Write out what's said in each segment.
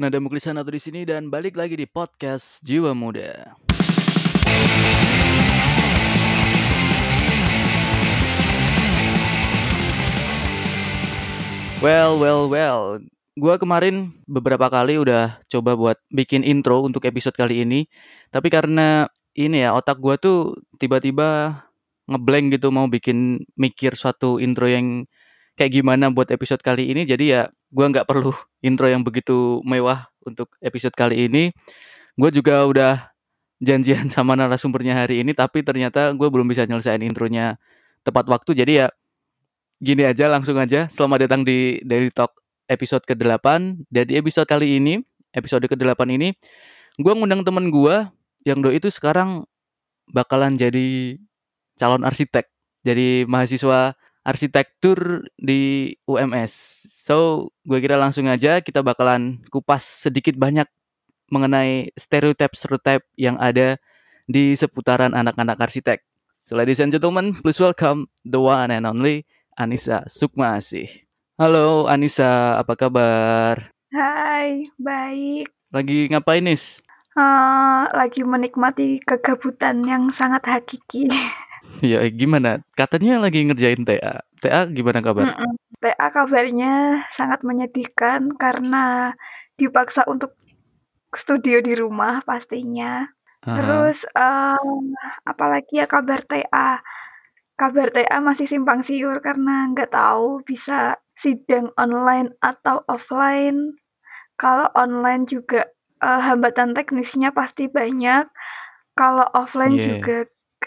Nada Muklisan atau di sini dan balik lagi di podcast Jiwa Muda. Well, well, well. Gua kemarin beberapa kali udah coba buat bikin intro untuk episode kali ini. Tapi karena ini ya otak gua tuh tiba-tiba ngeblank gitu mau bikin mikir suatu intro yang kayak gimana buat episode kali ini. Jadi ya gua nggak perlu intro yang begitu mewah untuk episode kali ini. Gue juga udah janjian sama narasumbernya hari ini, tapi ternyata gue belum bisa nyelesain intronya tepat waktu. Jadi ya gini aja, langsung aja. Selamat datang di Daily Talk episode ke-8. Dan episode kali ini, episode ke-8 ini, gue ngundang temen gue yang doi itu sekarang bakalan jadi calon arsitek. Jadi mahasiswa arsitektur di UMS. So, gue kira langsung aja kita bakalan kupas sedikit banyak mengenai stereotip-stereotip yang ada di seputaran anak-anak arsitek. So, ladies and gentlemen, please welcome the one and only Anissa Sukma Asih. Halo Anissa, apa kabar? Hai, baik. Lagi ngapain nis? Uh, lagi menikmati kegabutan yang sangat hakiki. Ya gimana? Katanya lagi ngerjain TA. TA gimana kabar? Mm-mm. TA kabarnya sangat menyedihkan karena dipaksa untuk studio di rumah pastinya. Aha. Terus um, apalagi ya kabar TA. Kabar TA masih simpang siur karena nggak tahu bisa sidang online atau offline. Kalau online juga uh, hambatan teknisnya pasti banyak. Kalau offline Yeah. juga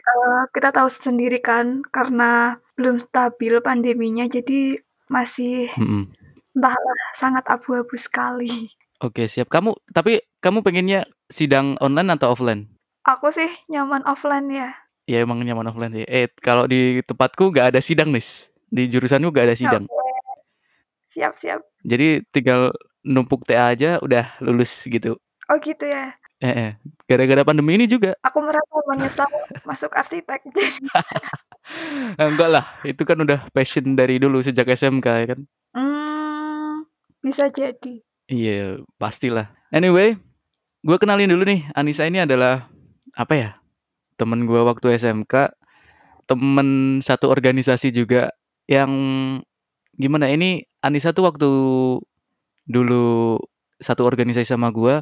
uh, kita tahu sendiri kan karena belum stabil pandeminya jadi masih Mm-mm. entahlah sangat abu-abu sekali. Oke siap. Kamu tapi kamu pengennya sidang online atau offline? Aku sih nyaman offline ya. Ya emang nyaman offline sih. Eh kalau di tempatku nggak ada sidang nis. Di jurusanku nggak ada sidang. Oke. Siap-siap. Jadi tinggal numpuk TA aja udah lulus gitu. Oh gitu ya. Eh, eh. gara-gara pandemi ini juga. Aku merasa menyesal masuk arsitek. Eh, enggak lah, itu kan udah passion dari dulu sejak SMK ya kan. hmm, bisa jadi. Iya, pastilah. Anyway, gue kenalin dulu nih. Anissa ini adalah apa ya? Temen gue waktu SMK, temen satu organisasi juga yang gimana? Ini Anissa tuh waktu dulu satu organisasi sama gue.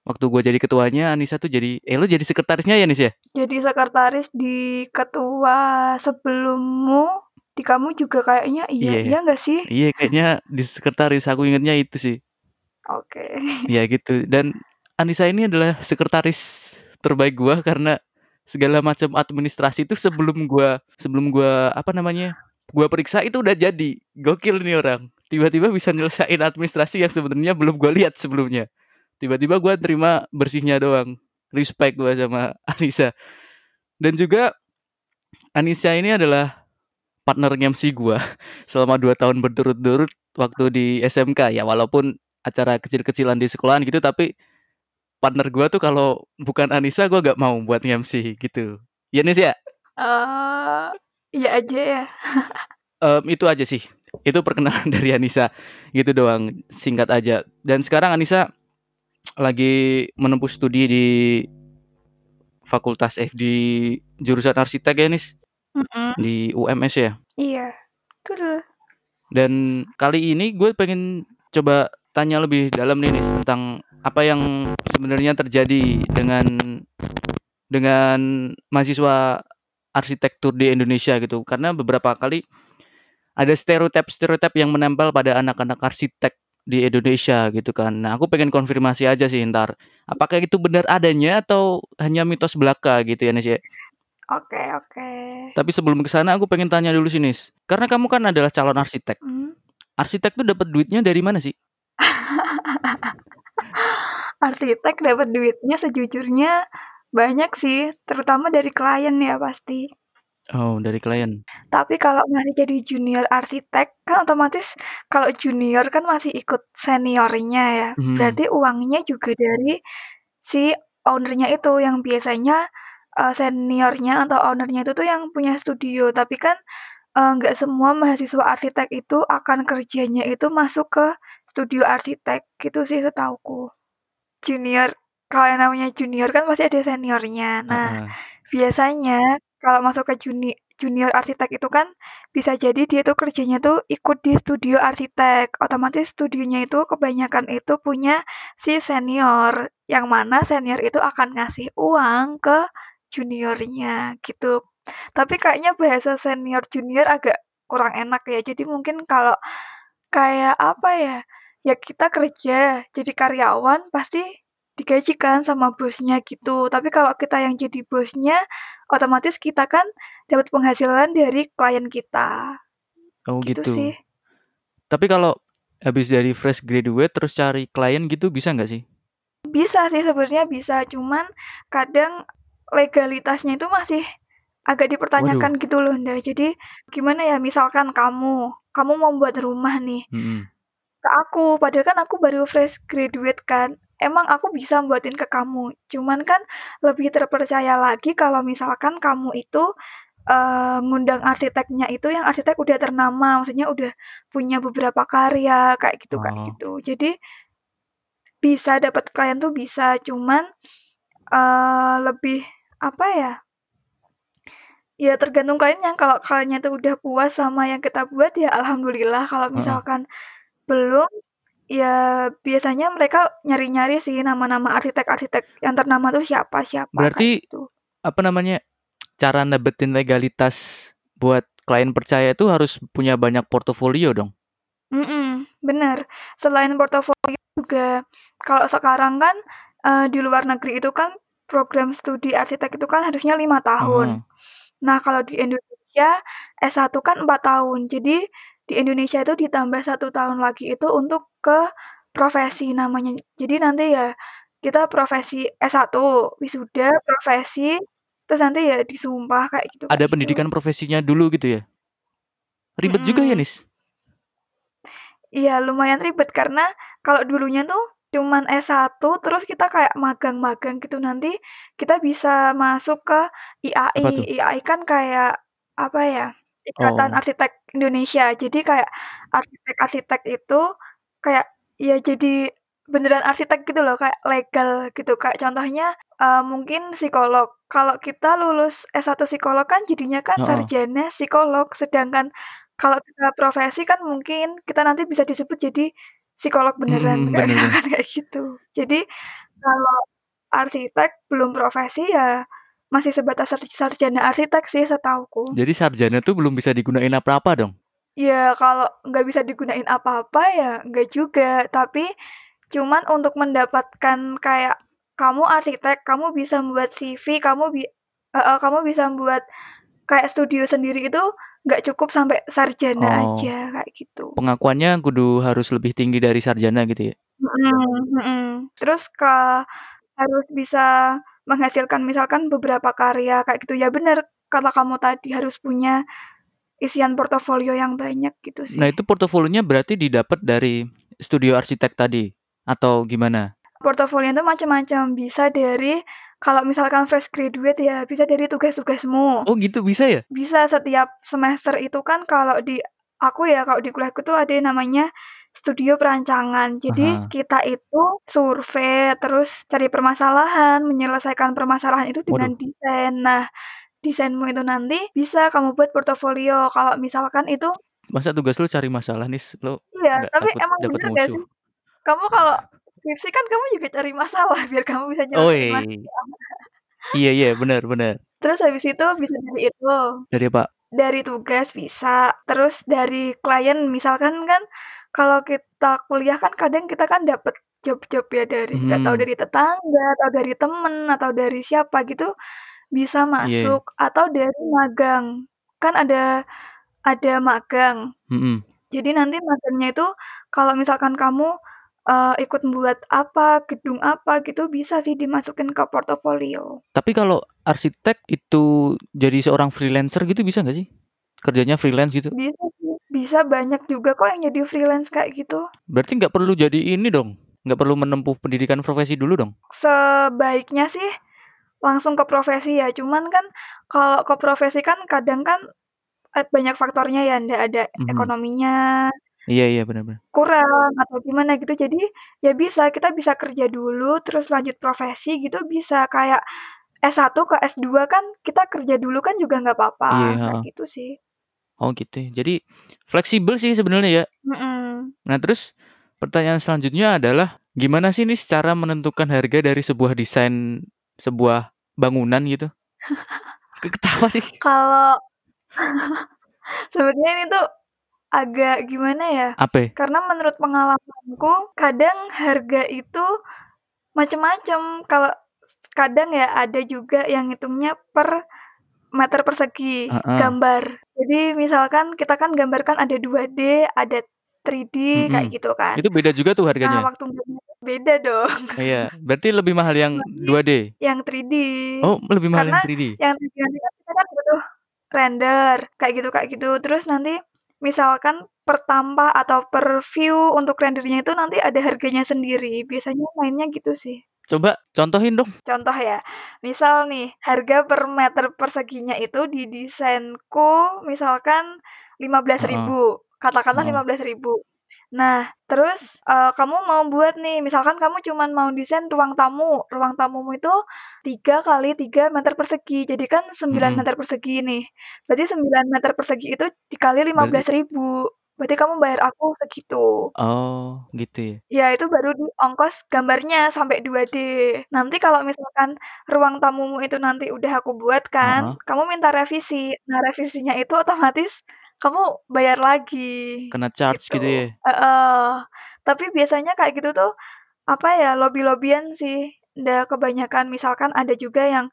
Waktu gue jadi ketuanya, Anissa tuh jadi, eh lo jadi sekretarisnya ya Nis ya? Jadi sekretaris di ketua sebelummu, di kamu juga kayaknya iya, Iya. iya nggak sih? Iya, kayaknya di sekretaris. Aku ingetnya itu sih. Oke. Ya gitu. Dan Anissa ini adalah sekretaris terbaik gua karena segala macam administrasi itu sebelum gua sebelum gua apa namanya? gua periksa itu udah jadi. Gokil nih orang. Tiba-tiba bisa nyelesain administrasi yang sebenarnya belum gua lihat sebelumnya. Tiba-tiba gua terima bersihnya doang. Respect gua sama Anissa. Dan juga Anissa ini adalah partner MC gua selama dua tahun berturut-turut waktu di SMK ya walaupun acara kecil-kecilan di sekolahan gitu tapi partner gua tuh kalau bukan Anissa gua gak mau buat MC gitu. Ya Nis ya, Eh, iya aja ya. Em, itu aja sih. Itu perkenalan dari Anissa gitu doang, singkat aja. Dan sekarang Anissa lagi menempuh studi di Fakultas FD jurusan arsitek ya Nis Mm-mm. di UMS ya. Iya. Betul. Dan kali ini gue pengen coba tanya lebih dalam nih Nis tentang apa yang sebenarnya terjadi dengan dengan mahasiswa arsitektur di Indonesia gitu. Karena beberapa kali ada stereotip-stereotip yang menempel pada anak-anak arsitek di Indonesia gitu kan. Nah, aku pengen konfirmasi aja sih ntar. Apakah itu benar adanya atau hanya mitos belaka gitu ya Nis ya? Oke, oke. Tapi sebelum ke sana aku pengen tanya dulu sih Nis. Karena kamu kan adalah calon arsitek. Hmm. Arsitek tuh dapat duitnya dari mana sih? Arsitek dapat duitnya sejujurnya banyak sih, terutama dari klien ya pasti. Oh, dari klien. Tapi kalau masih jadi junior arsitek kan otomatis kalau junior kan masih ikut seniornya ya. Mhm. Berarti uangnya juga dari si ownernya itu yang biasanya eh, seniornya atau ownernya itu tuh yang punya studio. Tapi kan eee, nggak semua mahasiswa arsitek itu akan kerjanya itu masuk ke studio arsitek, gitu sih setahuku. Junior kalau yang namanya junior kan pasti ada seniornya. Nah, Heeh. biasanya kalau masuk ke juni junior arsitek itu kan bisa jadi dia tuh kerjanya tuh ikut di studio arsitek. Otomatis studionya itu kebanyakan itu punya si senior, yang mana senior itu akan ngasih uang ke juniornya, gitu. Tapi kayaknya bahasa senior junior agak kurang enak ya. Jadi mungkin kalau kayak apa ya, ya kita kerja jadi karyawan pasti digaji kan sama bosnya gitu. Tapi kalau kita yang jadi bosnya, otomatis kita kan dapat penghasilan dari klien kita. Oh Gitu gitu. sih. Tapi kalau habis dari fresh graduate terus cari klien gitu bisa nggak sih? Bisa sih sebenarnya bisa, cuman kadang legalitasnya itu masih agak Waduh. dipertanyakan gitu loh, Nda. Jadi gimana ya, misalkan kamu, kamu mau buat rumah nih Mhm. ke aku, padahal kan aku baru fresh graduate kan. Emang aku bisa buatin ke kamu, cuman kan lebih terpercaya lagi kalau misalkan kamu itu, eee, ngundang arsiteknya itu yang arsitek udah ternama, maksudnya udah punya beberapa karya kayak gitu kayak Oh. gitu. Jadi bisa dapat klien tuh bisa, cuman, eee, lebih apa ya ya tergantung kliennya. Kalau kliennya tuh udah puas sama yang kita buat ya alhamdulillah, kalau misalkan belum, ya biasanya mereka nyari-nyari sih nama-nama arsitek-arsitek yang ternama tuh siapa-siapa, kayak Berarti gitu. apa namanya, cara dapetin legalitas buat klien percaya itu harus punya banyak portofolio dong? Mhm, bener. Selain portofolio juga kalau sekarang kan, eee, di luar negeri itu kan program studi arsitek itu kan harusnya 5 tahun. Heeh. Nah, kalau di Indonesia S1 kan 4 tahun. Jadi di Indonesia itu ditambah 1 tahun lagi itu untuk ke profesi namanya. Jadi nanti ya kita profesi S1, wisuda, profesi, terus nanti ya disumpah kayak gitu kayak Ada gitu. pendidikan profesinya dulu gitu ya? Ribet juga ya. Nis? Iya, lumayan ribet karena kalau dulunya tuh cuman S1 terus kita kayak magang-magang gitu, nanti kita bisa masuk ke IAI. IAI kan kayak apa ya, Ikatan Oh. Arsitek Indonesia. Jadi kayak arsitek-arsitek itu kayak ya jadi beneran arsitek gitu loh, kayak legal gitu. Kayak contohnya, eee, mungkin psikolog. Kalau kita lulus S1 psikolog kan jadinya kan Heeh. sarjana psikolog, sedangkan kalau kita profesi kan mungkin kita nanti bisa disebut jadi psikolog beneran, Mhm, kayak bener misalkan kayak gitu. Jadi kalau arsitek belum profesi ya masih sebatas sar sarjana arsitek sih setahuku. Jadi sarjana tuh belum bisa digunain apa-apa dong? Ya kalau nggak bisa digunain apa-apa ya nggak juga, tapi cuman untuk mendapatkan kayak kamu arsitek, kamu bisa membuat CV, kamu bi heeh, kamu bisa membuat kayak studio sendiri itu nggak cukup sampai sarjana Oh. aja, kayak gitu. Pengakuannya kudu harus lebih tinggi dari sarjana gitu ya? Mhm mhm. Terus ka harus bisa menghasilkan misalkan beberapa karya kayak gitu. Ya bener kata kamu tadi, harus punya isian portofolio yang banyak gitu Nah, sih. itu portofolionya berarti didapat dari studio arsitek tadi atau gimana? Portofolio itu macam-macam, bisa dari kalau misalkan fresh graduate ya bisa dari tugas-tugasmu. Oh gitu, bisa ya? Bisa setiap semester itu kan kalau di aku ya, kalau di kuliahku tuh ada yang namanya studio perancangan. Jadi Aha. kita itu survei, terus cari permasalahan, menyelesaikan permasalahan itu dengan Waduh. desain. Nah, desainmu itu nanti bisa kamu buat portofolio. Kalau misalkan itu Masa tugas lu cari masalah, Nis? Lu Iya, tapi takut emang dapet bener gak sih? Kamu kalau skripsi kan kamu juga cari masalah biar kamu bisa nyelesain masalah. Oi. Iya iya, bener bener. Terus habis itu bisa dari itu, Dari apa? dari tugas bisa, terus dari klien misalkan kan kalau kita kuliah kan kadang kita kan dapet job-job ya dari tahu Mhm. dari tetangga, atau dari temen, atau dari siapa gitu, bisa Iya. masuk atau dari magang. Kan ada ada magang. Mhm. Jadi nanti magangnya itu kalau misalkan kamu, eee, ikut buat apa, gedung apa gitu, bisa sih dimasukin ke portofolio. Tapi kalau arsitek itu jadi seorang freelancer gitu bisa nggak sih? Kerjanya freelance gitu? Bisa sih, bisa banyak juga kok yang jadi freelance kayak gitu. Berarti nggak perlu jadi ini dong, nggak perlu menempuh pendidikan profesi dulu dong? Sebaiknya sih langsung ke profesi ya, cuman kan kalau ke profesi kan kadang kan eee, banyak faktornya ya, ndak ada Mhm. ekonominya Iya iya, bener bener. kurang atau gimana gitu. Jadi, ya bisa, kita bisa kerja dulu terus lanjut profesi gitu bisa, kayak S1 ke S2 kan kita kerja dulu kan juga nggak Iya, papa, kayak heeh. gitu sih. Oh gitu ya, jadi fleksibel sih sebenarnya ya. Mhm. Nah terus, pertanyaan selanjutnya adalah, gimana sih Nis cara menentukan harga dari sebuah desain sebuah bangunan gitu? Ketawa sih? Kalau sebenarnya ini tuh agak gimana ya, Apa? karena menurut pengalamanku kadang harga itu macem-macem. Kalau kadang ya ada juga yang ngitungnya per meter persegi Heeh. gambar. Jadi misalkan kita kan gambar kan ada 2D, ada 3D kayak Mhm, gitu kan. itu beda juga tuh Nah harganya? waktu beda dong. Iya, berarti lebih mahal yang Tapi 2D? yang 3D. Oh, lebih mahal Karena yang 3D? yang 3D nanti kan kita kan butuh render, kayak gitu kayak gitu. Terus nanti misalkan per tampah atau per view untuk render-nya itu nanti ada harganya sendiri, biasanya mainnya gitu sih. Coba contohin dong. Contoh ya, misal nih harga per meter perseginya itu di desainku misalkan lima belas Heeh. ribu, katakanlah Heeh. 15.000. Nah terus, eee, kamu mau buat nih, misalkan kamu cuman mau desain ruang tamu, ruang tamumu itu 3 kali 3 meter persegi, jadi kan 9 Mhm. meter persegi nih. Berarti 9 meter persegi itu dikali lima Berarti belas ribu, berarti kamu bayar aku segitu. Oh, gitu ya. Ya itu baru di ongkos gambarnya sampai 2D. Nanti kalau misalkan ruang tamumu itu nanti udah aku buat kan, Heeh. kamu minta revisi. Nah revisinya itu otomatis kamu bayar lagi, Kena charge gitu. gitu ya? Heeh. Tapi biasanya kayak gitu tuh, apa ya, lobby-lobby-an sih, ndak kebanyakan. Misalkan ada juga yang,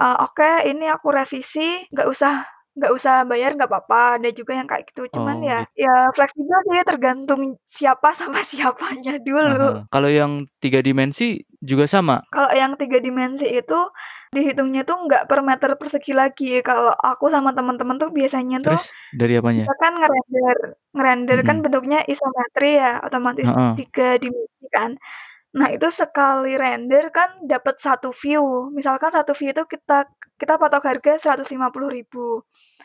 eee, "Oke ini aku revisi, nggak usah nggak usah bayar nggak papa." Ada juga yang kayak gitu. Cuman Oh ya git ya fleksibel sih tergantung siapa sama siapanya dulu. Kalau yang 3 dimensi juga sama? Kalau yang 3 dimensi itu dihitungnya tuh nggak per meter persegi lagi. Kalau aku sama temen-temen tuh biasanya tuh Terus dari apanya? kita kan ngerender, ngerender kan Mhm. bentuknya isometri ya, otomatis Heeh. 3 dimensi kan. Nah itu sekali render kan dapet 1 view, misalkan 1 view itu kita kita patok harga Rp150.000.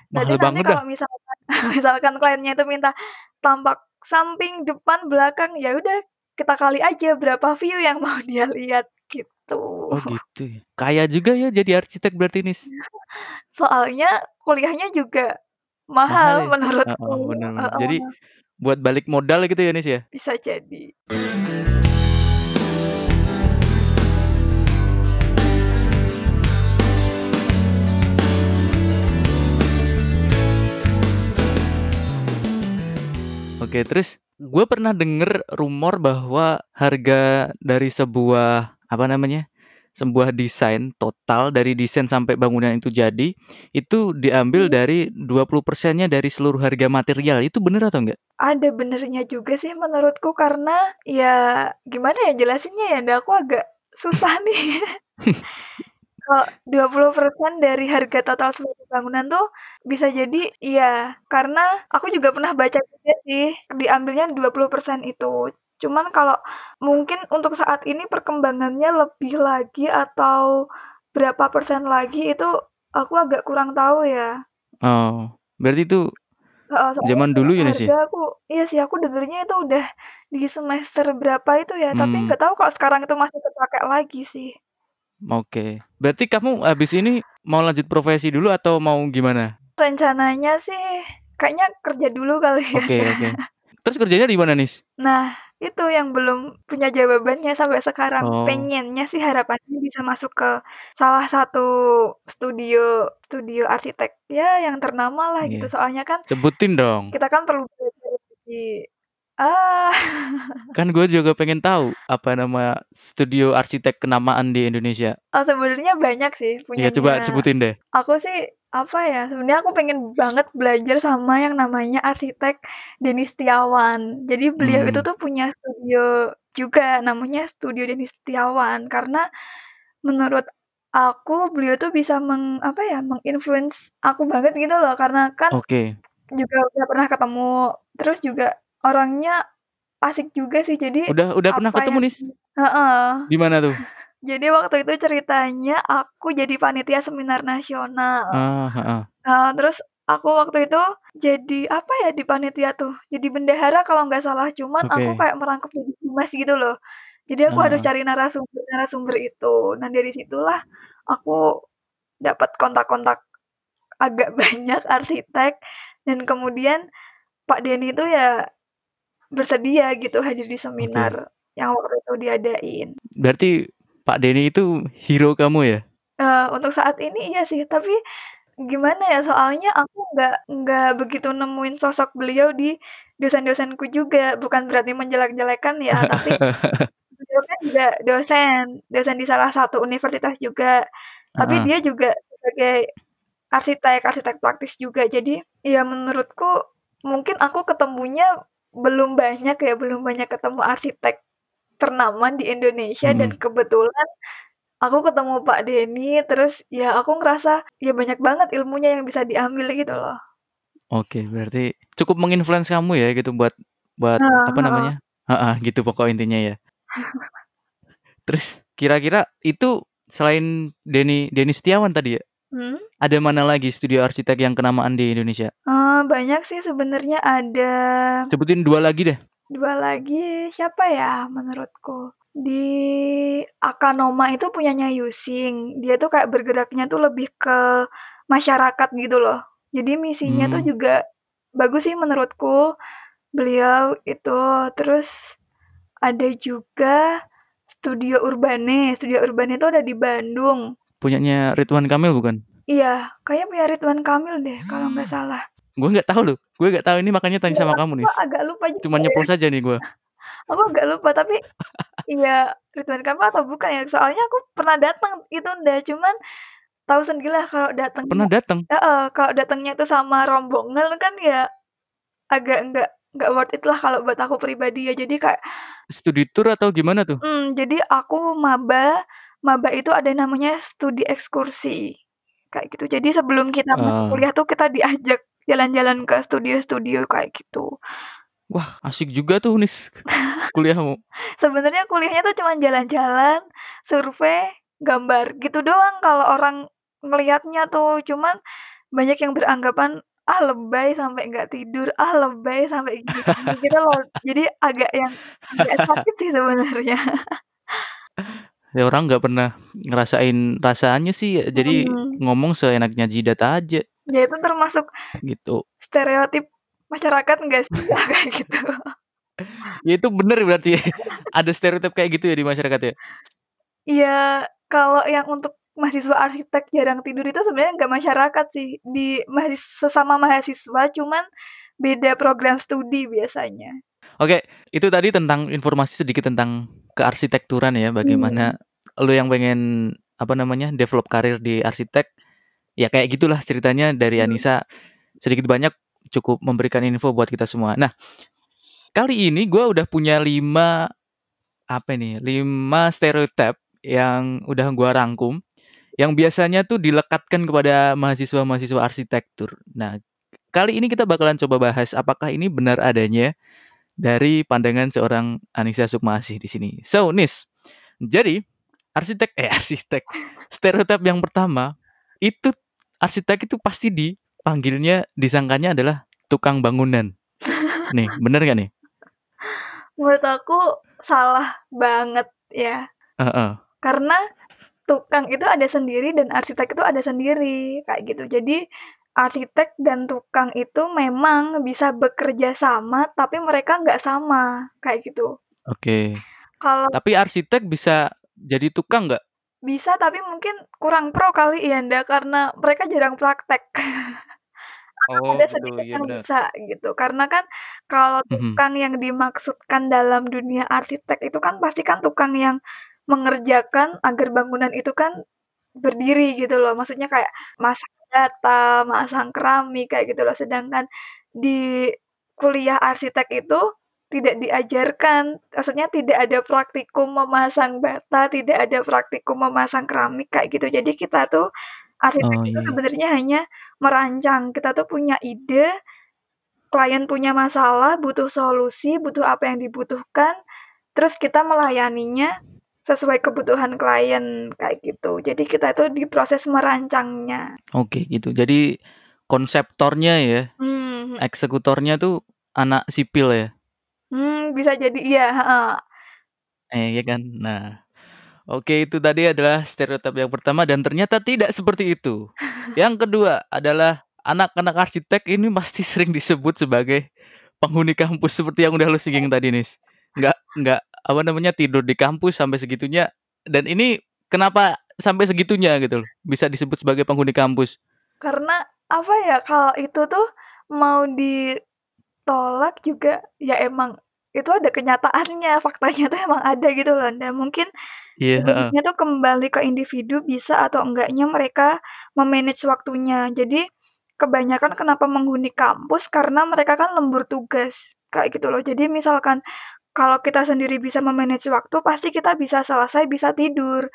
Berarti Mahal nanti banget dah. kalau misalkan misalkan kliennya itu minta tampak samping, depan, belakang, ya udah kita kali aja berapa view yang mau dia lihat, gitu. Oh gitu ya. Kaya juga ya jadi arsitek berarti Nis? Soalnya kuliahnya juga Mahal mahal ya? menurutku, Heeh, bener bener. Jadi buat balik modal gitu ya Nis ya? Bisa jadi. Oke, terus gue pernah denger rumor bahwa harga dari sebuah, apa namanya, sebuah desain total dari desain sampai bangunan itu jadi, itu diambil Mmm. dari 20%-nya dari seluruh harga material, itu bener atau enggak? Ada benernya juga sih menurutku karena ya gimana ya jelasinnya ya, aku agak susah nih. Kalau 20% dari harga total seluruh bangunan tuh bisa jadi iya, karena aku juga pernah baca juga sih diambilnya 20% itu. Cuman kalau mungkin untuk saat ini perkembangannya lebih lagi atau berapa persen lagi itu aku agak kurang tahu ya. Oh, berarti itu Heeh, soalnya zaman dulu ya harga ya? aku iya sih aku dengernya itu udah di semester berapa itu ya, tapi Mmm. nggak tahu kalau sekarang itu masih kepake lagi sih. Oke, berarti kamu habis ini mau lanjut profesi dulu atau mau gimana? Rencananya sih kayaknya kerja dulu kali ya. Oke oke. Terus kerjanya di mana Nis? Nah, itu yang belum punya jawabannya sampai sekarang. Oh. Pengennya sih harapannya bisa masuk ke salah satu studio studio arsitek, ya yang ternama lah gitu. Iya. Soalnya kan Sebutin dong. kita kan perlu di ah. Kan gue juga pengen tahu, apa nama studio arsitek kenamaan di Indonesia. Oh sebenarnya banyak sih Iya coba sebutin deh. aku sih, apa ya, sebenarnya aku pengen banget belajar sama yang namanya arsitek Denny Setiawan. Jadi beliau itu Mmm. tuh punya studio juga namanya Studio Denny Setiawan. Karena menurut aku beliau tuh bisa meng apa ya, meng-influence aku banget gitu loh, karena kan Oke. juga udah pernah ketemu, terus juga orangnya asik juga sih. Jadi Udah udah pernah ketemu yang Nis? heeh. Di mana tuh? Jadi waktu itu ceritanya aku jadi panitia seminar nasional. Ah, heeh. Eee, terus Aku waktu itu jadi apa ya di panitia tuh, jadi bendahara kalau nggak salah, cuman aku Oke. kayak merangkap jadi humas gitu loh. Jadi aku harus Heeh. cari narasumber-narasumber itu. Nah dari situlah aku dapat kontak-kontak agak banyak arsitek dan kemudian Pak Denny itu ya bersedia gitu hadir di Oke. seminar yang waktu itu diadain. Berarti Pak Denny itu hero kamu ya? Eee, untuk saat ini iya sih, tapi gimana ya, soalnya aku nggak nggak begitu nemuin sosok beliau di dosen-dosenku juga, bukan berarti menjelek-jelekan ya, tapi beliau kan juga dosen, dosen di salah satu universitas juga, tapi Heeh. dia juga sebagai arsitek, arsitek praktis juga. Jadi, ya menurutku mungkin aku ketemunya belum banyak ya, belum banyak ketemu arsitek ternama di Indonesia dan Mhm. kebetulan aku ketemu Pak Denny, terus ya aku ngerasa ya banyak banget ilmunya yang bisa diambil gitu loh. Oke, berarti cukup meng-influence kamu ya gitu buat buat Heeh apa heeh. namanya heeh, gitu pokok intinya ya. Terus kira-kira itu selain Denny Denny Setiawan tadi ya, Mhm? ada mana lagi studio arsitek yang kenamaan di Indonesia? Eee, banyak sih sebenarnya ada Sebutin 2 lagi deh. 2 lagi, siapa ya menurutku? Di Akanoma itu punyanya Yusing, dia tuh kayak bergeraknya tuh lebih ke masyarakat gitu loh. Jadi misinya tuh Mmm. juga bagus sih menurutku, beliau itu. Terus ada juga Studio Urbane, Studio Urbane itu ada di Bandung. Punyanya Ridwan Kamil bukan? Iya, kayaknya punya Ridwan Kamil deh kalau nggak salah. Gue nggak tahu loh, gue nggak tahu ini makanya tanya Iya, sama aku kamu Nis. agak lupa juga Cuma ya. nyeplos aja nih gue. Aku agak lupa, tapi iya Ridwan Kamil atau bukan ya, soalnya aku pernah datang itu nda, cuman tahu sendirilah kalau datangnya Pernah dateng? heeh, kalau datangnya itu sama rombongan kan ya agak nggak nggak worth it lah kalau buat aku pribadi ya. Jadi kayak Studi tour atau gimana tuh? Mhm, jadi aku maba, maba itu ada namanya studi ekskursi, kayak gitu. Jadi sebelum kita Oh. kuliah tuh kita diajak jalan-jalan ke studio-studio kayak gitu. Wah, asik juga tuh Nis, kuliahmu. Sebenarnya kuliahnya tuh cuman jalan-jalan, survei, gambar, gitu doang kalau orang ngelihatnya tuh. Cuman banyak yang beranggapan, "Ah lebay sampai nggak tidur, ah lebay sampai gini-gini," gitu loh. Jadi agak yang agak sakit sih sebenarnya. Ya orang nggak pernah ngerasain rasanya sih, jadi Mhm. ngomong seenaknya jidat aja. Ya itu termasuk Gitu. stereotip masyarakat nggak sih ya kayak gitu? Ya itu bener berarti, ada stereotip kayak gitu ya di masyarakat ya? Iya, kalau yang untuk mahasiswa arsitek jarang tidur itu sebenarnya nggak masyarakat sih, di mahas sesama mahasiswa, cuman beda program studi biasanya. Oke, itu tadi tentang informasi sedikit tentang kearsitekturan ya, bagaimana Mhm. lu yang pengen, apa namanya, develop karir di arsitek, ya kayak gitulah ceritanya dari Mhm. Anissa, sedikit banyak cukup memberikan info buat kita semua. Nah, kali ini gue udah punya 5, apa nih, 5 stereotype yang udah gue rangkum, yang biasanya tuh dilekatkan kepada mahasiswa-mahasiswa arsitektur. Nah, kali ini kita bakalan coba bahas apakah ini benar adanya dari pandangan seorang Anissa Sukmasih di sini. So, Nis, jadi arsitek eh arsitek, stereotype yang pertama, itu arsitek itu pasti dipanggilnya, disangkanya adalah tukang bangunan. Nih, bener nggak nih? Menurut aku salah banget ya. Heeh. Karena tukang itu ada sendiri dan arsitek itu ada sendiri, kayak gitu. Jadi arsitek dan tukang itu memang bisa bekerja sama, tapi mereka nggak sama, kayak gitu. Oke. Kalau Tapi arsitek bisa jadi tukang nggak? Bisa, tapi mungkin kurang pro kali ya, Nda, karena mereka jarang praktek. Oh ada gitu, sedikit iya yang bener. bisa gitu, karena kan kalau Mhm. tukang yang dimaksudkan dalam dunia arsitek itu kan pasti kan tukang yang mengerjakan agar bangunan itu kan berdiri gitu loh, maksudnya kayak masang bata, masang keramik, kayak gitu loh. Sedangkan di kuliah arsitek itu tidak diajarkan, maksudnya tidak ada praktikum memasang bata, tidak ada praktikum memasang keramik, kayak gitu. Jadi kita tuh arsitek Oh, itu iya. sebenarnya hanya merancang, kita tuh punya ide, klien punya masalah, butuh solusi, butuh apa yang dibutuhkan, terus kita melayaninya sesuai kebutuhan klien, kayak gitu. Jadi kita itu di proses merancangnya. Oke gitu. Jadi konseptornya ya, Mmm, mhm. eksekutornya tuh anak sipil ya? Mmm, bisa jadi iya, heeh. Eh, iya kan? Nah, oke itu tadi adalah stereotip yang pertama dan ternyata tidak seperti itu. Yang kedua adalah anak-anak arsitek ini pasti sering disebut sebagai penghuni kampus seperti yang udah lu singgung tadi, Nis. Nggak nggak, apa namanya, tidur di kampus sampai segitunya dan ini kenapa sampai segitunya gitu loh, bisa disebut sebagai penghuni kampus? Karena, apa ya, kalau itu tuh mau ditolak juga ya emang itu ada kenyataannya, faktanya tuh emang ada gitu loh. Dan mungkin Iya, heeh. sebenarnya tuh kembali ke individu bisa atau enggaknya mereka me-manage waktunya. Jadi kebanyakan kenapa menghuni kampus, karena mereka kan lembur tugas, kayak gitu loh. Jadi misalkan kalau kita sendiri bisa me-manage waktu, pasti kita bisa selesai, bisa tidur.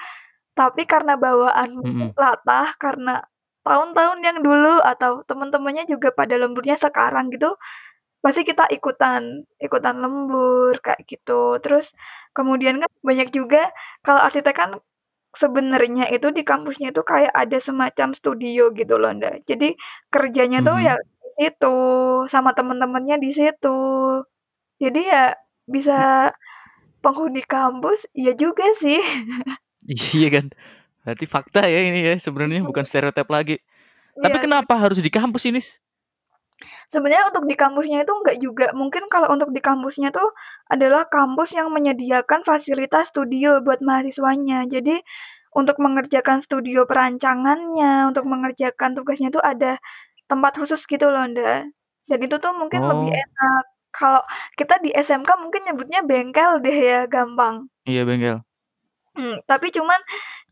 Tapi karena bawaan mungkin Mhm. latah, karena tahun-tahun yang dulu atau temen-temennya juga pada lemburnya sekarang gitu, pasti kita ikutan ikutan lembur, kayak gitu. Terus kemudian kan banyak juga kalau arsitek kan sebenarnya itu di kampusnya itu kayak ada semacam studio gitu loh, Nda. Jadi kerjanya tuh ya Mhm. di situ, sama temen-temennya di situ. Jadi ya bisa penghuni kampus, iya juga sih. Iya kan? Berarti fakta ya ini ya sebenarnya bukan Mhm. stereotip lagi. Tapi Iya iya. kenapa harus di kampus sih, Nis? Sebenarnya untuk di kampusnya itu enggak juga. Mungkin kalau untuk di kampusnya tuh adalah kampus yang menyediakan fasilitas studio buat mahasiswanya. Jadi untuk mengerjakan studio perancangannya, untuk mengerjakan tugasnya itu ada tempat khusus gitu loh, Nda. Dan itu tuh mungkin lebih Oh. enak. Kalau kita di SMK mungkin nyebutnya bengkel deh ya, gampang. Iya, bengkel. Mmm, tapi cuman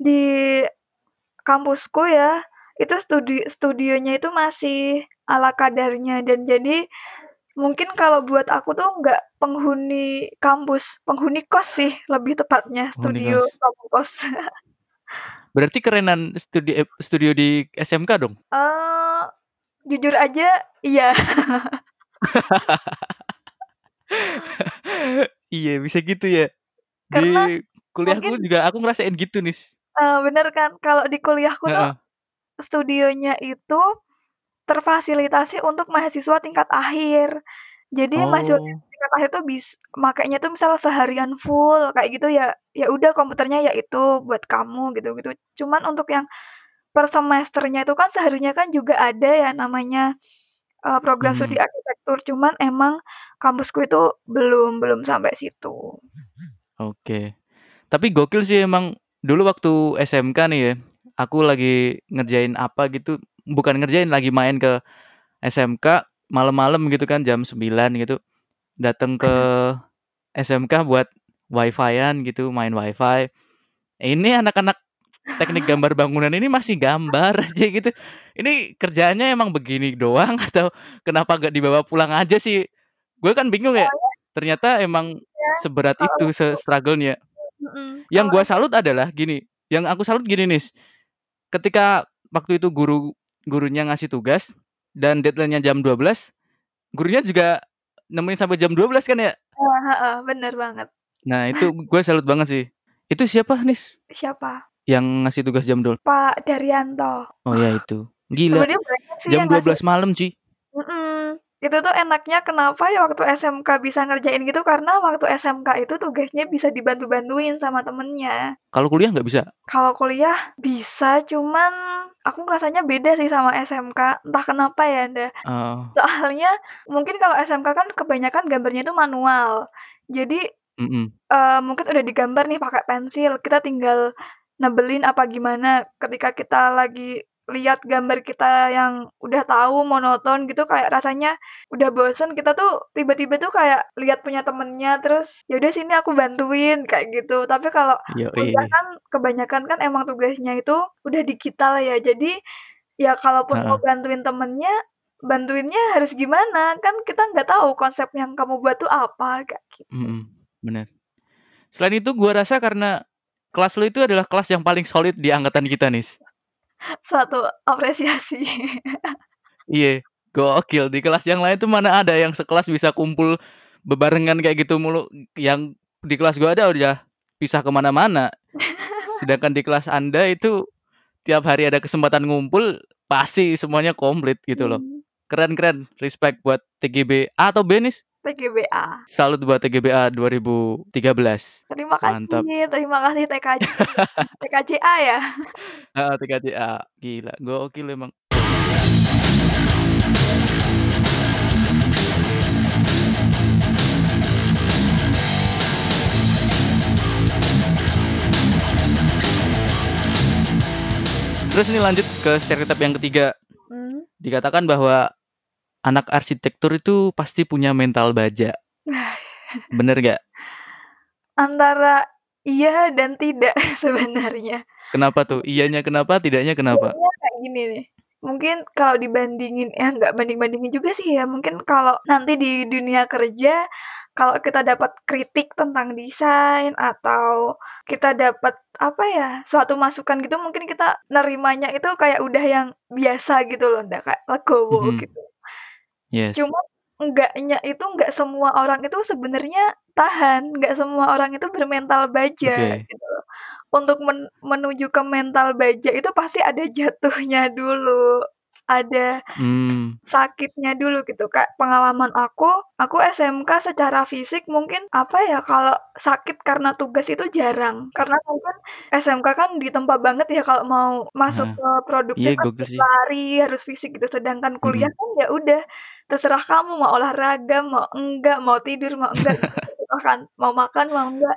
di kampusku ya, itu studi studionya itu masih ala kadarnya dan jadi mungkin kalau buat aku tuh nggak penghuni kampus, penghuni kos sih lebih tepatnya, Penghuni studio kos. kamu kos. Berarti kerenan studi ep studio di SMK dong? Eee, jujur aja iya. Iya, bisa gitu ya? Di Karena kuliahku mungkin juga aku ngerasain gitu, Nis. Eee, bener kan? Kalau di kuliahku tuh Heeh. studionya itu terfasilitasi untuk mahasiswa tingkat akhir. Jadi mahasiswa Oh. tingkat akhir tuh bis makenya tuh misal seharian full kayak gitu ya, ya udah komputernya ya itu buat kamu gitu-gitu. Cuman untuk yang per semesternya itu kan seharusnya kan juga ada ya namanya, eee, program studi Mhm. arsitektur, cuman emang kampusku itu belum belum sampai situ. Oke. Tapi gokil sih emang dulu waktu SMK nih ya, aku lagi ngerjain apa gitu, bukan ngerjain, lagi main ke SMK malam-malam gitu kan jam 9.00 gitu, dateng ke SMK buat wi-fi-an gitu, main Wi-Fi. Ini anak-anak teknik gambar bangunan ini masih gambar aja gitu. Ini kerjaannya emang begini doang atau kenapa nggak dibawa pulang aja sih? Gue kan bingung ya, ternyata emang iya, seberat itu se-struggle-nya. mhm, Yang es salut adalah gini, yang aku salut gini, Nis, ketika waktu itu guru gurunya ngasih tugas dan deadline-nya jam 12.00, gurunya juga nemenin sampai jam 12.00 kan ya? Heeh, bener banget. Nah itu gue salut banget sih. Itu siapa, Nis? Siapa? Yang ngasih tugas jam dol Pak Daryanto. Oh ya itu. Gila, sih jam ngasih 12.00 malam, cuy. mhm, itu tuh enaknya kenapa ya waktu SMK bisa ngerjain gitu, karena waktu SMK itu tugasnya bisa dibantu-bantuin sama temennya. Kalau kuliah nggak bisa? Kalau kuliah bisa, cuman aku ngerasanya beda sih sama SMK, entah kenapa ya, Nda. Oh. Soalnya mungkin kalau SMK kan kebanyakan gambarnya itu manual. Jadi, Mhm. eee, mungkin udah digambar nih pakai pensil, kita tinggal nebelin apa gimana. Ketika kita lagi lihat gambar kita yang udah tahu monoton gitu, kayak rasanya udah bosen, kita tuh tiba-tiba tuh kayak lihat punya temennya, terus, "Ya udah sini aku bantuin," kayak gitu. Tapi kalau kuliah kan kebanyakan kan emang tugasnya itu udah digital ya, jadi ya kalaupun mau Heeh. bantuin temennya, bantuinnya harus gimana, kan kita nggak tahu konsep yang kamu buat tuh apa, kayak gitu. Mhm, bener. Selain itu gua rasa karena kelas lu itu adalah kelas yang paling solid di angkatan kita, Nis. Suatu apresiasi. Iya, gokil. Di kelas yang lain tuh mana ada yang sekelas bisa kumpul bebarengan kayak gitu mulu. Yang di kelas gua ada udah pisah ke mana-mana. Sedangkan di kelas Anda itu tiap hari ada kesempatan ngumpul pasti semuanya komplit gitu loh. Mmm. Keren keren, respect buat TGB A atau B nis? TGB A. Salut buat TGB A 2013. Terima Mantap. kasih terima kasih TKJ TKJ A ya? Heeh, TKJ A. Gila, gokil emang. Terus ini lanjut ke stereotip yang ketiga. Mmm. Dikatakan bahwa anak arsitektur itu pasti punya mental baja. Bener nggak? Antara iya dan tidak sebenarnya. Kenapa tuh? Iyanya kenapa, tidaknya kenapa? Iyanya kayak gini nih, mungkin kalau dibandingin ya nggak banding-bandingin juga sih ya, mungkin kalau nanti di dunia kerja, kalau kita dapat kritik tentang desain atau kita dapat, apa ya, suatu masukan gitu mungkin kita nerimanya itu kayak udah yang biasa gitu loh, udah kayak legowo Mhm. gitu. Yes. Cuma enggaknya itu nggak semua orang itu sebenarnya tahan, nggak semua orang itu bermental baja Oke. gitu loh. Untuk men menuju ke mental baja itu pasti ada jatuhnya dulu, ada Mmm. sakitnya dulu gitu. Kayak pengalaman aku, aku SMK secara fisik mungkin, apa ya, kalau sakit karena tugas itu jarang. Karena mungkin SMK kan ditempa banget ya kalau mau masuk Heeh. ke produktif Iya kan gokil harus sih. lari, harus fisik gitu. Sedangkan kuliah Mhm. kan ya udah terserah kamu mau olahraga, mau enggak, mau tidur, mau enggak, gitu kan. Mau makan, mau enggak.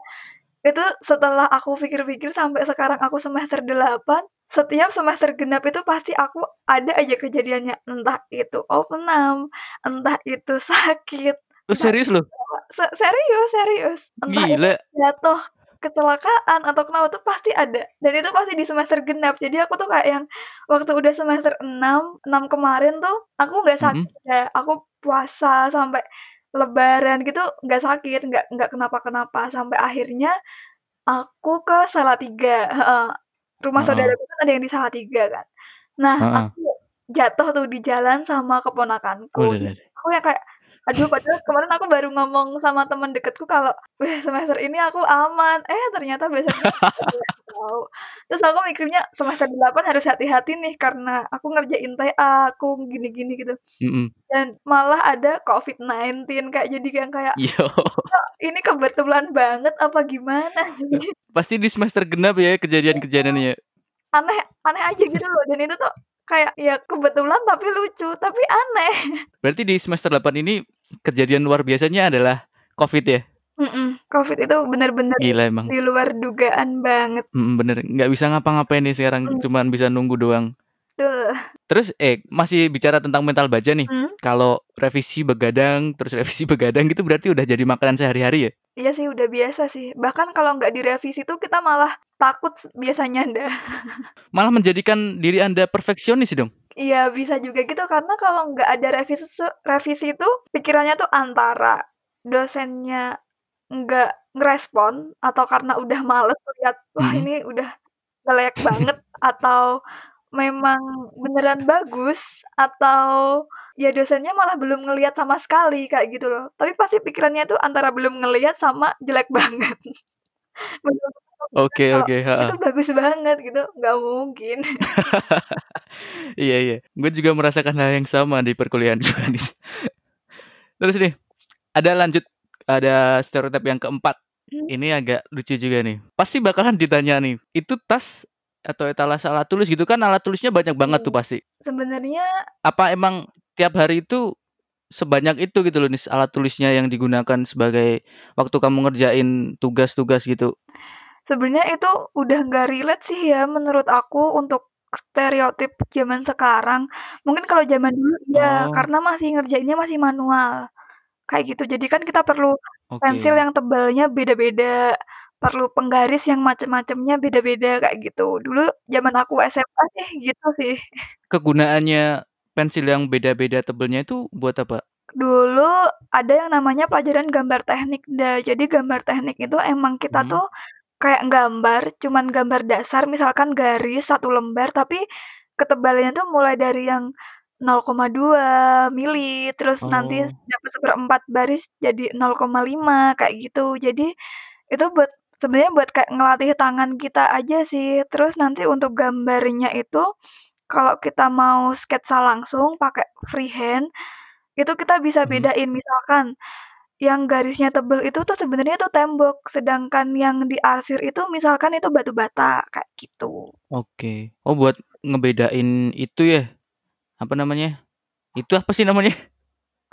Itu setelah aku pikir-pikir sampai sekarang aku semester 8, setiap semester genap itu pasti aku ada aja kejadiannya, entah itu opname, entah itu sakit, Oh entah serius itu loh? apa se serius serius, entah itu Gila. jatuh, kecelakaan, atau kenapa tuh pasti ada, dan itu pasti di semester genap. Jadi aku tuh kayak yang waktu udah semester 6, 6 kemarin tuh aku nggak Mhm. sakit ya, aku puasa sampai lebaran gitu nggak sakit, nggak nggak kenapa-kenapa, sampai akhirnya aku ke Salatiga heeh, rumah Heeh. saudaraku kan ada yang di Salatiga kan. Nah, Heeh. aku jatuh tuh di jalan sama keponakanku, Waduh. aku yang kayak, aduh padahal kemarin aku baru ngomong sama temen deketku kalau, "Weh semester ini aku aman," eh ternyata yang tahu. Terus aku mikirnya semester 8 harus hati-hati nih karena aku ngerjain TA, aku gini-gini gitu. Mhm. Dan malah ada COVID-19 Kak, jadi yang kayak, Yo. kok ini kebetulan banget apa gimana sih? Pasti di semester genap ya kejadian-kejadiannya? Aneh aneh aja gitu loh, dan itu tuh kayak ya kebetulan tapi lucu, tapi aneh. Berarti di semester 8 ini kejadian luar biasanya adalah Covid ya? Mhm, Covid itu bener-bener Gila emang. di luar dugaan banget. Mhm, bener, nggak bisa ngapa-ngapain nih sekarang, Mhm. cuman bisa nunggu doang. Betul. Terus eh, masih bicara tentang mental baja nih, Mmm? kalau revisi begadang, terus revisi begadang gitu berarti udah jadi makanan sehari-hari ya? Iya sih udah biasa sih, bahkan kalau nggak direvisi tuh kita malah takut biasanya dah. Malah menjadikan diri Anda perfeksionis dong? Iya bisa juga gitu, karena kalau nggak ada revisi revisi itu pikirannya tuh antara dosennya nggak ngerespon atau karena udah males ngeliat, wah Mhm. ini udah jelek banget, atau memang beneran bagus, atau ya dosennya malah belum ngeliat sama sekali, kayak gitu loh. Tapi pasti pikirannya tuh antara belum ngeliat sama jelek banget. Oke kalau oke, itu heeh. bagus banget gitu, nggak mungkin. Iya iya, gue juga merasakan hal yang sama di perkuliahan gue nis. Terus nih, ada lanjut, ada stereotip yang keempat, Mmm. ini agak lucu juga nih. Pasti bakalan ditanya nih, "Itu tas atau etalase alat tulis," gitu kan alat tulisnya banyak banget tuh Mmm, pasti. sebenarnya Apa emang tiap hari itu sebanyak itu gitu loh nis, alat tulisnya yang digunakan sebagai waktu kamu ngerjain tugas-tugas gitu? Sebenarnya itu udah nggak relate sih ya menurut aku untuk stereotip zaman sekarang. Mungkin kalau zaman dulu Oh. karena masih ngerjainnya masih manual, kayak gitu. Jadi kan kita perlu pensil Oke. yang tebalnya beda-beda, perlu penggaris yang macem-macemnya beda-beda, kayak gitu. Dulu zaman aku SMA sih gitu sih. Kegunaannya pensil yang beda-beda tebelnya itu buat apa? Dulu ada yang namanya pelajaran gambar teknik dah, jadi gambar teknik itu emang kita Mhm. tuh kayak nggambar, cuman gambar dasar misalkan garis 1 lembar, tapi ketebalannya tuh mulai dari yang 0,2 mili, terus nanti Oh. dapet 1/4 baris jadi 0,5 kayak gitu. Jadi itu buat sebenarnya buat kayak ngelatih tangan kita aja sih. Terus nanti untuk gambarnya itu kalau kita mau sketsa langsung pakai freehand, itu kita bisa Mhm. bedain misalkan yang garisnya tebel itu tuh sebenarnya itu tembok, sedangkan yang diarsir itu misalkan itu batu bata, kayak gitu. Oke. Oh, buat ngebedain itu ya, apa namanya, itu apa sih namanya?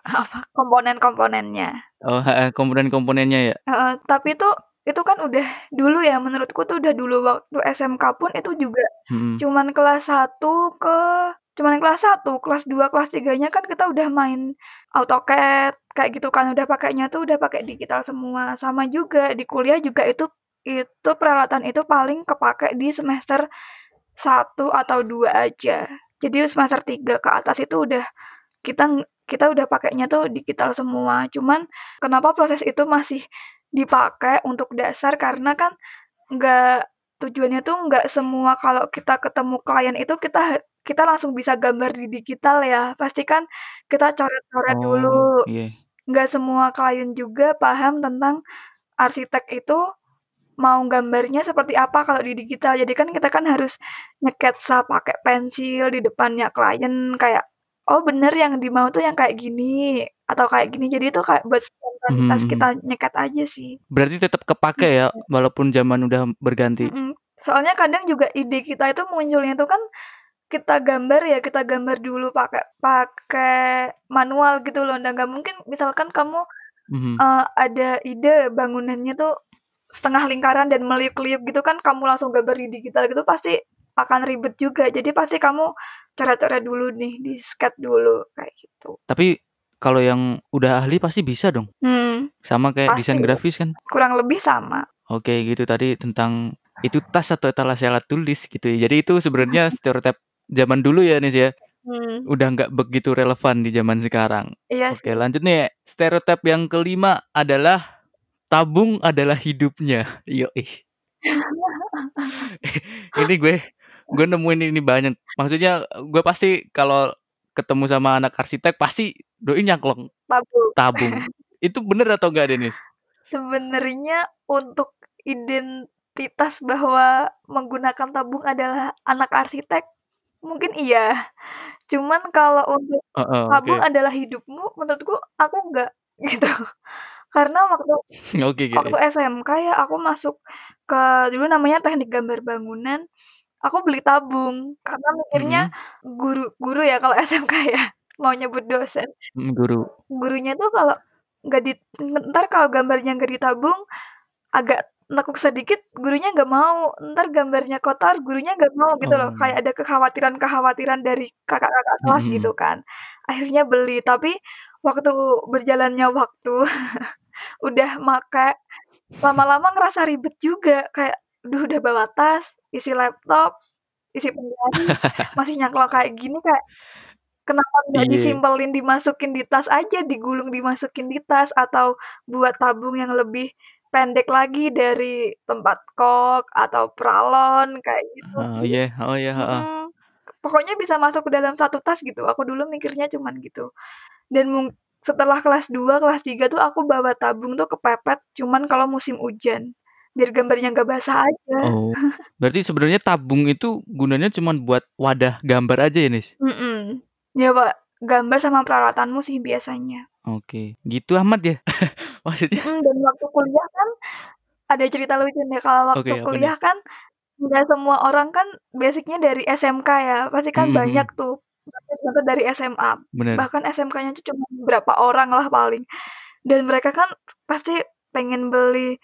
Apa? Komponen-komponennya. Oh, komponen-komponennya ya? Heeh, tapi itu itu kan udah dulu ya, menurutku tuh udah dulu waktu SMK pun itu juga Mhm. cuman kelas 1 ke cuman kelas 1, kelas 2, kelas 3-nya kan kita udah main AutoCAD, kayak gitu kan, udah pakainya tuh udah pakai digital semua. Sama juga di kuliah juga itu itu peralatan itu paling kepakai di semester 1 atau 2 aja. Jadi semester 3 ke atas itu udah kita kita udah pakainya tuh digital semua. Cuman kenapa proses itu masih dipakai untuk dasar, karena kan nggak tujuannya tuh nggak semua kalau kita ketemu klien itu kita kita langsung bisa gambar di digital ya. Pasti kan kita coret-coret dulu. Oh, iya. Nggak semua klien juga paham tentang arsitek itu mau gambarnya seperti apa kalau di digital. Jadi kan kita kan harus ngesketsa pakai pensil di depannya klien kayak, "Oh bener yang dimau tuh yang kayak gini," atau kayak gini. Jadi itu kayak buat Mhm spontanitas kita mhm. nyeket aja sih. Berarti tetap kepakai ya, Mhm. walaupun zaman udah berganti? Mhm. Soalnya kadang juga ide kita itu munculnya tuh kan kita gambar ya, kita gambar dulu pakai pakai manual gitu loh. Nah, nggak mungkin misalkan kamu, Mhm. eee, ada ide bangunannya tuh setengah lingkaran dan meliuk-liuk gitu kan kamu langsung gambar di digital gitu pasti akan ribet juga. Jadi pasti kamu coret-coret dulu nih, di-sketch dulu, kayak gitu. Tapi kalau yang udah ahli pasti bisa dong? Hmm, Sama kayak pasti. desain grafis kan? Kurang lebih sama. Oke, gitu tadi tentang itu tas atau etalase alat tulis gitu ya. Jadi itu sebenarnya stereotip zaman dulu ya, Nis, ya? Hmm. Udah nggak begitu relevan di zaman sekarang. Iya Oke, sih. lanjut nih. Stereotip yang kelima adalah tabung adalah hidupnya. Yoi. Ini gue gue nemuin ini banyak. Maksudnya gue pasti kalau ketemu sama anak arsitek pasti doi nyangklong Tabung. tabung. Itu bener atau enggak, Denis? Sebenarnya untuk identitas bahwa menggunakan tabung adalah anak arsitek, mungkin iya. Cuman kalau untuk Heeh, tabung oke. adalah hidupmu, menurutku aku enggak, gitu. Karena waktu Oke waktu oke. SMK ya aku masuk ke dulu namanya teknik gambar bangunan, aku beli tabung. Karena mikirnya Mhm. guru guru ya kalau SMK ya, mau nyebut dosen. Mhm, guru. Gurunya tuh kalau nggak di entar kalau gambarnya nggak ditabung, agak nekuk sedikit gurunya nggak mau, entar gambarnya kotor gurunya nggak mau gitu loh. Oh. Kayak ada kekhawatiran-kekhawatiran dari kakak-kakak kelas gitu mhm. kan. Akhirnya beli, tapi waktu berjalannya waktu udah make, lama-lama ngerasa ribet juga. Kayak, duh udah bawa tas, isi laptop, isi penggaris, masih nyangklong kayak gini kayak, kenapa nggak Iya. disimpelin dimasukin di tas aja, digulung dimasukin di tas, atau buat tabung yang lebih pendek lagi dari tempat kok atau pralon kayak gitu. Oh, Jadi iya. Oh, iya, heeh. mhm, pokoknya bisa masuk ke dalam 1 tas gitu. Aku dulu mikirnya cuman gitu. Dan mung setelah kelas 2, kelas 3 tuh aku bawa tabung tuh kepepet cuman kalau musim hujan, biar gambarnya nggak basah aja. Oh, berarti sebenarnya tabung itu gunanya cuman buat wadah gambar aja ya, Nis? Mhm. Ya, Pak, gambar sama peralatanmu sih biasanya. Oke, gitu amat ya? Maksudnya Mhm, dan waktu kuliah kan ada cerita lucu nih, kalau waktu Oke, apa nih? kuliah kan nggak semua orang kan basic-nya dari SMK ya, pasti kan Mhm banyak mhm. tuh banget dari SMA. Bener. Bahkan SMK-nya tuh cuma berapa orang lah paling. Dan mereka kan pasti pengen beli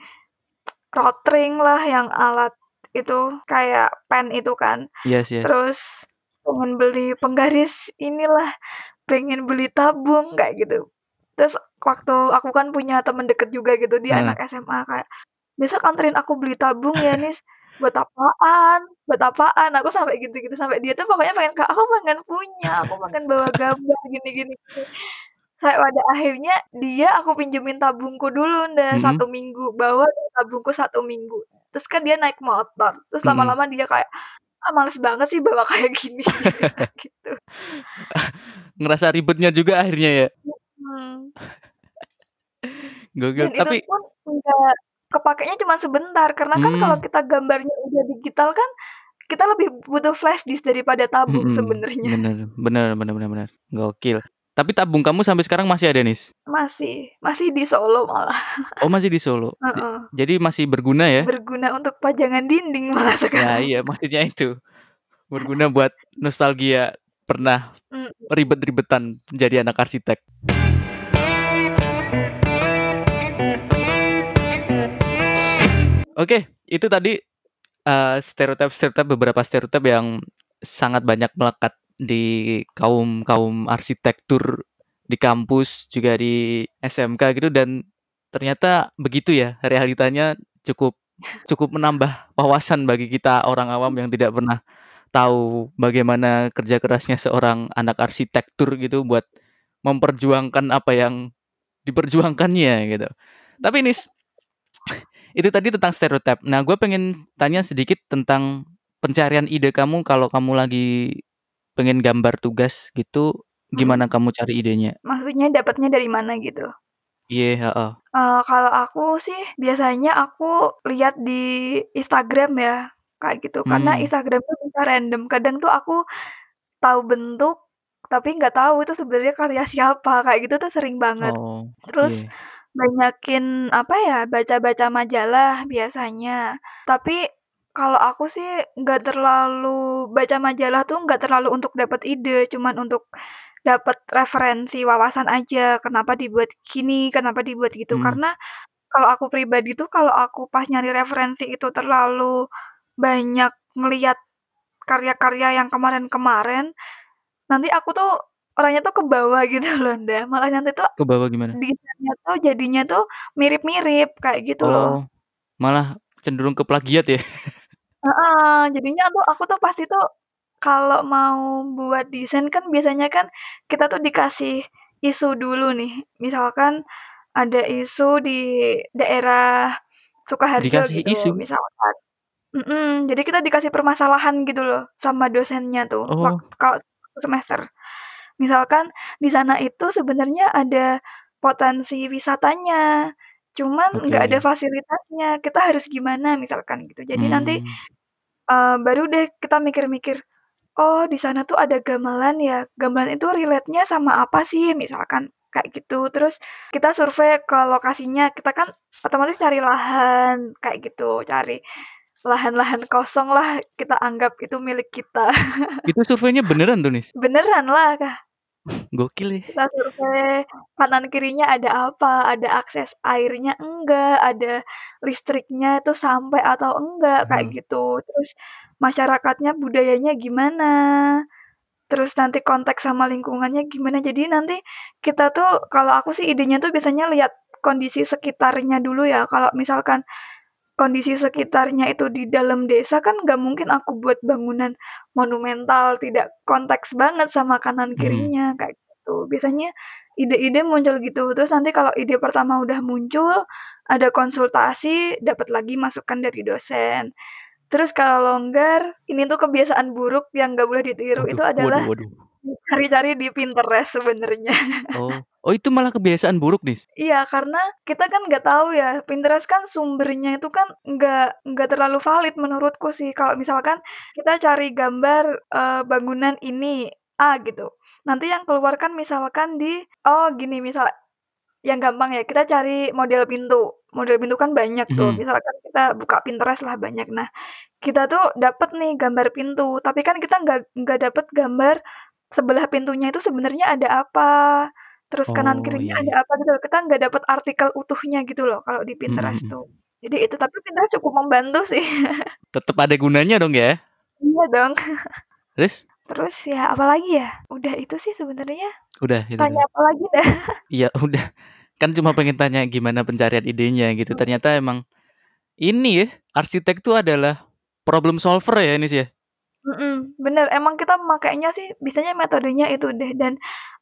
rotring lah yang alat itu, kayak pen itu kan. Yes yes. Terus pengen beli penggaris inilah, pengen beli tabung, kayak gitu. Terus waktu aku kan punya temen deket juga gitu, dia Heeh. anak SMA kayak, "Besok anterin aku beli tabung ya, Nis." "Buat apaan buat apaan?" Aku sampai gitu-gitu, sampai dia tuh pokoknya pengen "Aku pengen punya, aku pengen bawa gambar gini gini gini." Sampai pada akhirnya dia aku pinjemin tabungku dulu dah Mhm. 1 minggu, bawa deh tabungku 1 minggu. Terus kan dia naik motor, terus Mhm. lama-lama dia kayak, "Ah, males banget sih bawa kayak gini." Dia bilang gitu. Ngerasa ribetnya juga akhirnya ya? Mhm. Gokil, Dan itu tapi pun enggak kepakainya cuma sebentar, karena kan kalau Mmm. kita gambarnya udah digital kan kita lebih butuh flash disk daripada tabung Mhm, sebenarnya. bener bener bener bener bener, gokil. Tapi tabung kamu sampai sekarang masih ada, Nis? Masih, masih di Solo malah. Oh, masih di Solo. Ja Heeh. jadi masih berguna ya? Berguna untuk pajangan dinding malah Ya, sekarang. iya maksudnya itu. Berguna buat nostalgia pernah Mhm. ribet-ribetan jadi anak arsitek. Oke, itu tadi, eee, stereotip-stereotip beberapa stereotip yang sangat banyak melekat di kaum-kaum arsitektur di kampus, juga di SMK gitu dan ternyata begitu ya realitanya cukup cukup menambah wawasan bagi kita orang awam yang tidak pernah tahu bagaimana kerja kerasnya seorang anak arsitektur gitu buat memperjuangkan apa yang diperjuangkannya gitu. Tapi Nis, itu tadi tentang stereotip. Nah, gue pengen tanya sedikit tentang pencarian ide kamu kalau kamu lagi pengen gambar tugas gitu, gimana Mhm. kamu cari idenya? Maksudnya dapatnya dari mana gitu? Iya, heeh. Eee, kalau aku sih biasanya aku lihat di Instagram ya, kayak gitu. Karena Mmm. Instagram tuh bisa random, kadang tuh aku tahu bentuk, tapi nggak tahu itu sebenarnya karya siapa, kayak gitu tuh sering banget. Oh, Terus iya. banyakin apa ya, baca-baca majalah biasanya. Tapi kalau aku sih nggak terlalu baca majalah tuh nggak terlalu untuk dapat ide, cuman untuk dapat referensi wawasan aja, kenapa dibuat gini, kenapa dibuat gitu. Mmm. Karena kalau aku pribadi tuh kalau aku pas nyari referensi itu terlalu banyak ngelihat karya-karya yang kemarin-kemarin, nanti aku tuh orangnya tuh kebawa gitu loh, Nda. Malah nanti tuh Kebawa gimana? desainnya tuh jadinya tuh mirip-mirip, kayak gitu loh. Oh, malah cenderung ke plagiat ya? Heeh, jadinya tuh aku tuh pasti tuh kalau mau buat desain kan biasanya kan kita tuh dikasih isu dulu nih. Misalkan ada isu di daerah Sukoharjo Dikasih gitu isu? misalkan mhm, jadi kita dikasih permasalahan gitu loh sama dosennya tuh wak Oh. kalau semester. Misalkan di sana itu sebenarnya ada potensi wisatanya, cuman nggak ada Oke. fasilitasnya, kita harus gimana misalkan gitu. Jadi nanti, Mmm. eee, baru deh kita mikir-mikir, "Oh, di sana tuh ada gamelan ya, gamelan itu relate-nya sama apa sih?" Misalkan kayak gitu. Terus kita survei ke lokasinya, kita kan otomatis cari lahan, kayak gitu, cari lahan-lahan kosong lah, kita anggap itu milik kita. Itu surveinya beneran tuh, Nis? Beneran lah, Kak. Gokil ya. Kita survei kanan kirinya ada apa, ada akses airnya enggak, ada listriknya itu sampai atau enggak, kayak Heeh. gitu. Terus masyarakatnya budayanya gimana, terus nanti konteks sama lingkungannya gimana. Jadi nanti kita tuh kalau aku sih idenya tuh biasanya lihat kondisi sekitarnya dulu ya. Kalau misalkan kondisi sekitarnya itu di dalam desa kan nggak mungkin aku buat bangunan monumental, tidak konteks banget sama kanan Mhm. kirinya, kayak gitu. Biasanya ide-ide muncul gitu, terus nanti kalau ide pertama udah muncul, ada konsultasi, dapat lagi masukan dari dosen. Terus kalau longgar, ini tuh kebiasaan buruk yang nggak boleh ditiru, Waduh itu waduh adalah waduh. Cari-cari di Pinterest sebenarnya. Oh. Oh, itu malah kebiasaan buruk, Nis? Iya, karena kita kan nggak tahu ya, Pinterest kan sumbernya itu kan nggak nggak terlalu valid menurutku sih. Kalau misalkan kita cari gambar, eee, bangunan ini, A gitu, nanti yang keluar kan misalkan di oh gini misal yang gampang ya, kita cari model pintu, model pintu kan banyak tuh, Mhm. misalkan kita buka Pinterest lah banyak. Nah, kita tuh dapet nih gambar pintu, tapi kan kita nggak nggak dapet gambar sebelah pintunya itu sebenarnya ada apa, terus kanan Oh, kirinya iya ada iya. apa gitu loh, kita nggak dapet artikel utuhnya gitu loh kalau di Mhm Pinterest mhm. tuh. Jadi itu, tapi Pinterest cukup membantu sih. Tetep ada gunanya dong ya? Iya dong. Terus? Terus ya apalagi ya, udah itu sih sebenarnya. Udah itu Tanya doang? apa lagi dah? Iya udah, kan cuma pengen tanya gimana pencarian idenya gitu, Mhm. ternyata emang ini ya, arsitek tuh adalah problem solver ya, Nis, ya? Mhm, bener, emang kita makainya sih biasanya metodenya itu deh dan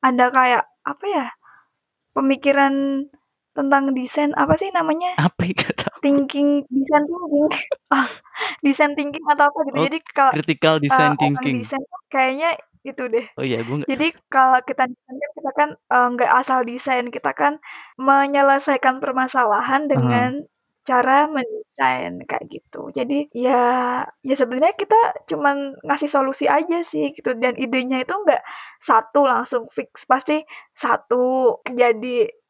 ada kayak apa ya, pemikiran tentang desain, apa sih namanya, Apa ya? Nggak tahu. thinking design thinking, design thinking atau apa gitu. Oh, Jadi kalau, critical eee, design orang thinking. desain tuh kayaknya itu deh. Oh iya, gue nggak Jadi kalau kita desain kan kita kan, eee, nggak asal desain, kita kan menyelesaikan permasalahan Heeh. Cara mendesain kayak gitu. Jadi ya ya sebenarnya kita cuman ngasih solusi aja sih gitu dan idenya itu nggak satu langsung fix, pasti satu jadi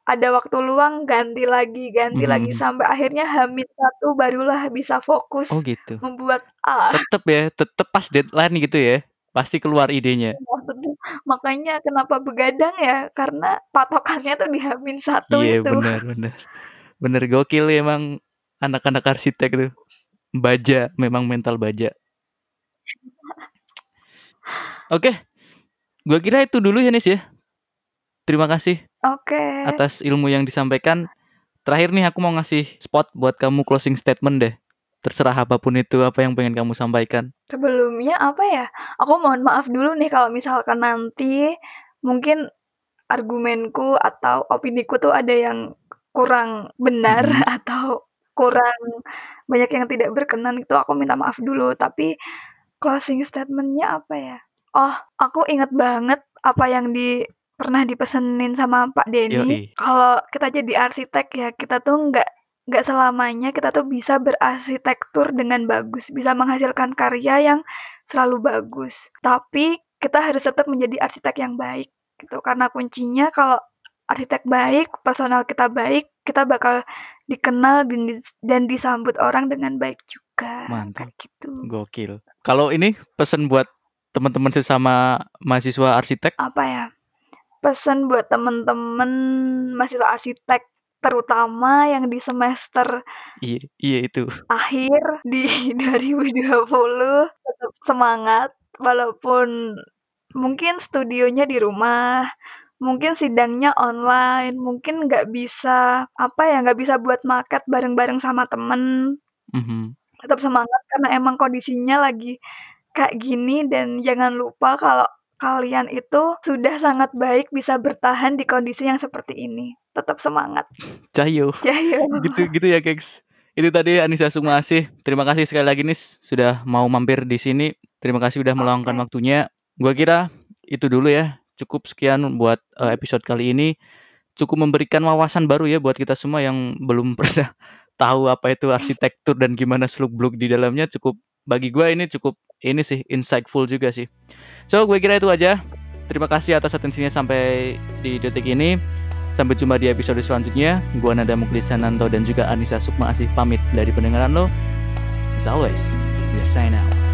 ada waktu luang ganti lagi ganti Mhm lagi mhm. sampai akhirnya H-1 barulah bisa fokus Oh gitu. membuat A. Tetep ya, tetep pas deadline gitu ya, pasti keluar idenya. Maksudnya makanya kenapa begadang ya, karena patokannya tuh di H-1 Iya itu. bener bener. Bener gokil emang anak-anak arsitek tuh. Baja, memang mental baja. Oke. Gua kira itu dulu ya, Nis, ya. Terima kasih Oke. atas ilmu yang disampaikan. Terakhir nih aku mau ngasih spot buat kamu closing statement deh. Terserah apa pun itu apa yang pengen kamu sampaikan. Sebelumnya apa ya, aku mohon maaf dulu nih kalau misalkan nanti mungkin argumenku atau opiniku tuh ada yang kurang benar Mhm. atau kurang banyak yang tidak berkenan itu aku minta maaf dulu. Tapi closing statement-nya apa ya? Oh, aku inget banget apa yang di pernah dipesenin sama Pak Denny. Kalau kita jadi arsitek ya, kita tuh nggak nggak selamanya kita tuh bisa berarsitektur dengan bagus, bisa menghasilkan karya yang selalu bagus. Tapi kita harus tetap menjadi arsitek yang baik gitu. Karena kuncinya kalau arsitek baik, personal kita baik, kita bakal dikenal dan, dis- dan disambut orang dengan baik juga. Mantap. Kayak gitu. Gokil. Kalau ini pesan buat teman-teman sesama mahasiswa arsitek Apa ya? Pesan buat temen-temen mahasiswa arsitek terutama yang di semester iya, iya itu. akhir di 2020 tetap semangat walaupun mungkin studionya di rumah, mungkin sidangnya online, mungkin nggak bisa apa ya nggak bisa buat market bareng-bareng sama temen. Mhm. Tetap semangat karena emang kondisinya lagi kayak gini dan jangan lupa kalau kalian itu sudah sangat baik bisa bertahan di kondisi yang seperti ini. Tetap semangat. Cahyo. Jayo. gitu gitu ya, Keks. Itu tadi Anissa Sumasih. Terima kasih sekali lagi Nis sudah mau mampir di sini. Terima kasih udah meluangkan Oke. waktunya. Gua kira itu dulu ya. Cukup sekian buat uh, episode kali ini. Cukup memberikan wawasan baru ya buat kita semua yang belum pernah tahu apa itu arsitektur dan gimana seluk-beluk di dalamnya cukup bagi gue ini cukup ini sih insightful juga sih. So gue kira itu aja. Terima kasih atas atensinya sampai di detik ini. Sampai jumpa di episode selanjutnya. Gua Nada Muklisananto dan juga Anissa Sukma Asih pamit dari pendengaran lo. As always, we are sign out.